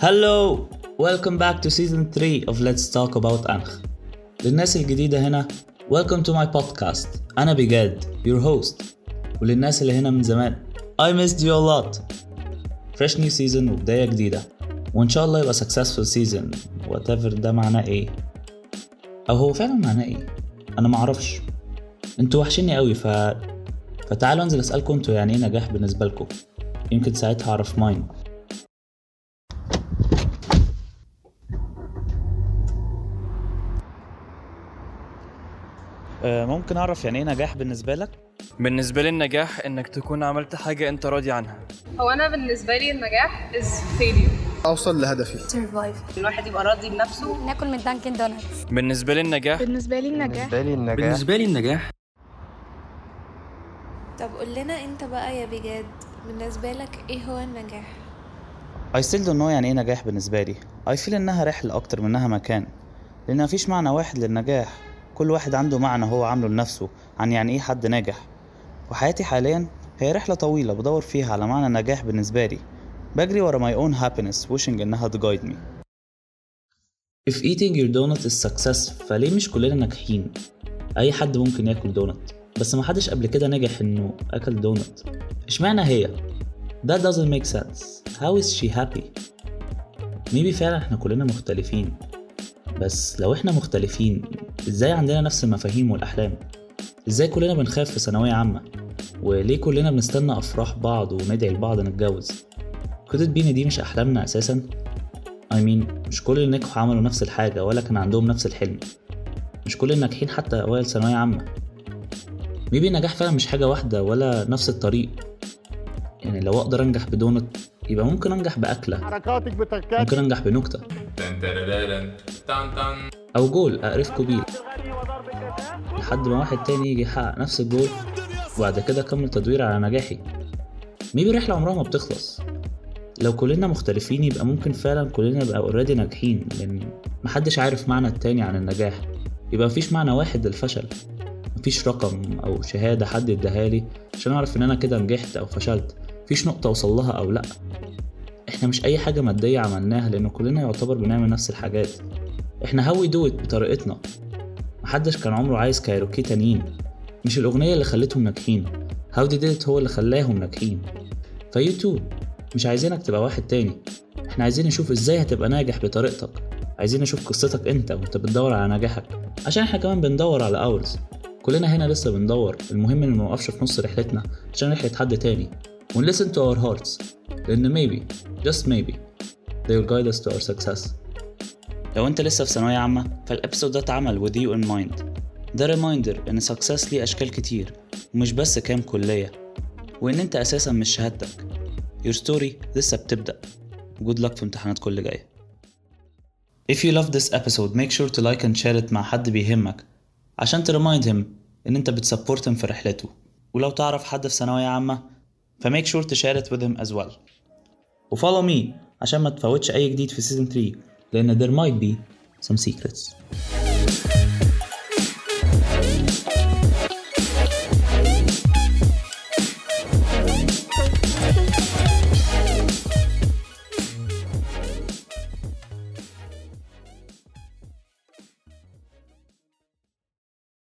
Hello welcome back to season 3 of Let's Talk About أنخ للناس الجديدة هنا welcome to my podcast. أنا بجد your host. وللناس اللي هنا من زمان I missed you a lot. Fresh new season وبداية جديدة. وإن شاء الله يبقى successful season whatever ده معناه إيه. أو هو فعلا معناه إيه؟ أنا معرفش. أنتوا وحشيني قوي ف فتعالوا أنزل أسألكم أنتوا يعني إيه نجاح بالنسبة لكم. يمكن ساعتها أعرف mine ممكن أعرف يعني إيه نجاح بالنسبة لك؟ بالنسبة لي النجاح إنك تكون عملت حاجة أنت راضي عنها. هو أنا بالنسبة لي النجاح is failure. أوصل لهدفي. Survive. الواحد يبقى راضي بنفسه. ناكل من دانكن دونتس بالنسبة لي النجاح بالنسبة لي النجاح. بالنسبة لي النجاح. بالنسبة لي النجاح. طب قول لنا أنت بقى يا بجد بالنسبة لك إيه هو النجاح؟ I still don't know يعني إيه نجاح بالنسبة لي. I feel إنها رحلة أكتر منها مكان. لأن مفيش معنى واحد للنجاح. كل واحد عنده معنى هو عامله لنفسه عن يعني إيه حد ناجح. وحياتي حاليا هي رحلة طويلة بدور فيها على معنى النجاح بالنسبة لي. بجري ورا my own happiness wishing إنها تجايد me. If eating your donut is success فليه مش كلنا ناجحين؟ أي حد ممكن ياكل دونت بس محدش قبل كده نجح إنه أكل دونت إشمعنى هي؟ That doesn't make sense. How is she happy؟ maybe فعلا إحنا كلنا مختلفين. بس لو إحنا مختلفين إزاي عندنا نفس المفاهيم والأحلام؟ إزاي كلنا بنخاف في ثانوية عامة؟ وليه كلنا بنستنى أفراح بعض وندعي لبعض نتجوز؟ maybe إن دي مش أحلامنا أساسا؟ I mean مش كل اللي نجحوا عملوا نفس الحاجة ولا كان عندهم نفس الحلم مش كل الناجحين حتى أوائل ثانوية عامة maybe النجاح فعلا مش حاجة واحدة ولا نفس الطريق يعني لو أقدر أنجح بدونت يبقى ممكن أنجح بأكلة ممكن أنجح بنكتة أو جول أقرفكوا بيه. لحد ما واحد تاني يجي يحقق نفس الجول وبعد كده أكمل تدوير على نجاحي. maybe رحلة عمرها ما بتخلص. لو كلنا مختلفين يبقى ممكن فعلا كلنا نبقى already ناجحين لأن محدش عارف معنى التاني عن النجاح. يبقى مفيش معنى واحد للفشل. مفيش رقم أو شهادة حد اداهالي عشان أعرف إن أنا كده نجحت أو فشلت. مفيش نقطة أوصل لها أو لأ. إحنا مش أي حاجة مادية عملناها لأن كلنا يعتبر بنعمل نفس الحاجات. إحنا how we do it بطريقتنا. محدش كان عمره عايز كايروكي تانيين. مش الأغنية اللي خلتهم ناجحين. how they did it هو اللي خلاهم ناجحين. ف you too مش عايزينك تبقى واحد تاني. إحنا عايزين نشوف إزاي هتبقى ناجح بطريقتك. عايزين نشوف قصتك انت وانت بتدور على نجاحك. عشان إحنا كمان بندور على ours كلنا هنا لسه بندور. المهم إن منوقفش في نص رحلتنا عشان رحلة حد تاني. ون listen to our hearts. لأن maybe just maybe. They will guide us to our success. لو انت لسه في ثانوية عامة فال episode ده اتعمل with you in mind. ده reminder إن success ليه أشكال كتير ومش بس كام كلية. وإن أنت أساسا مش شهادتك. Your story لسه بتبدأ. Good luck في امتحاناتكم اللي جاية. If you love this episode make sure to like and share it مع حد بيهمك. عشان ت remind him إن أنت بت support في رحلته. ولو تعرف حد في ثانوية عامة ف make share it with him as well. وfollow me عشان ما تفوتش اي جديد في season 3 لأن there might be some secrets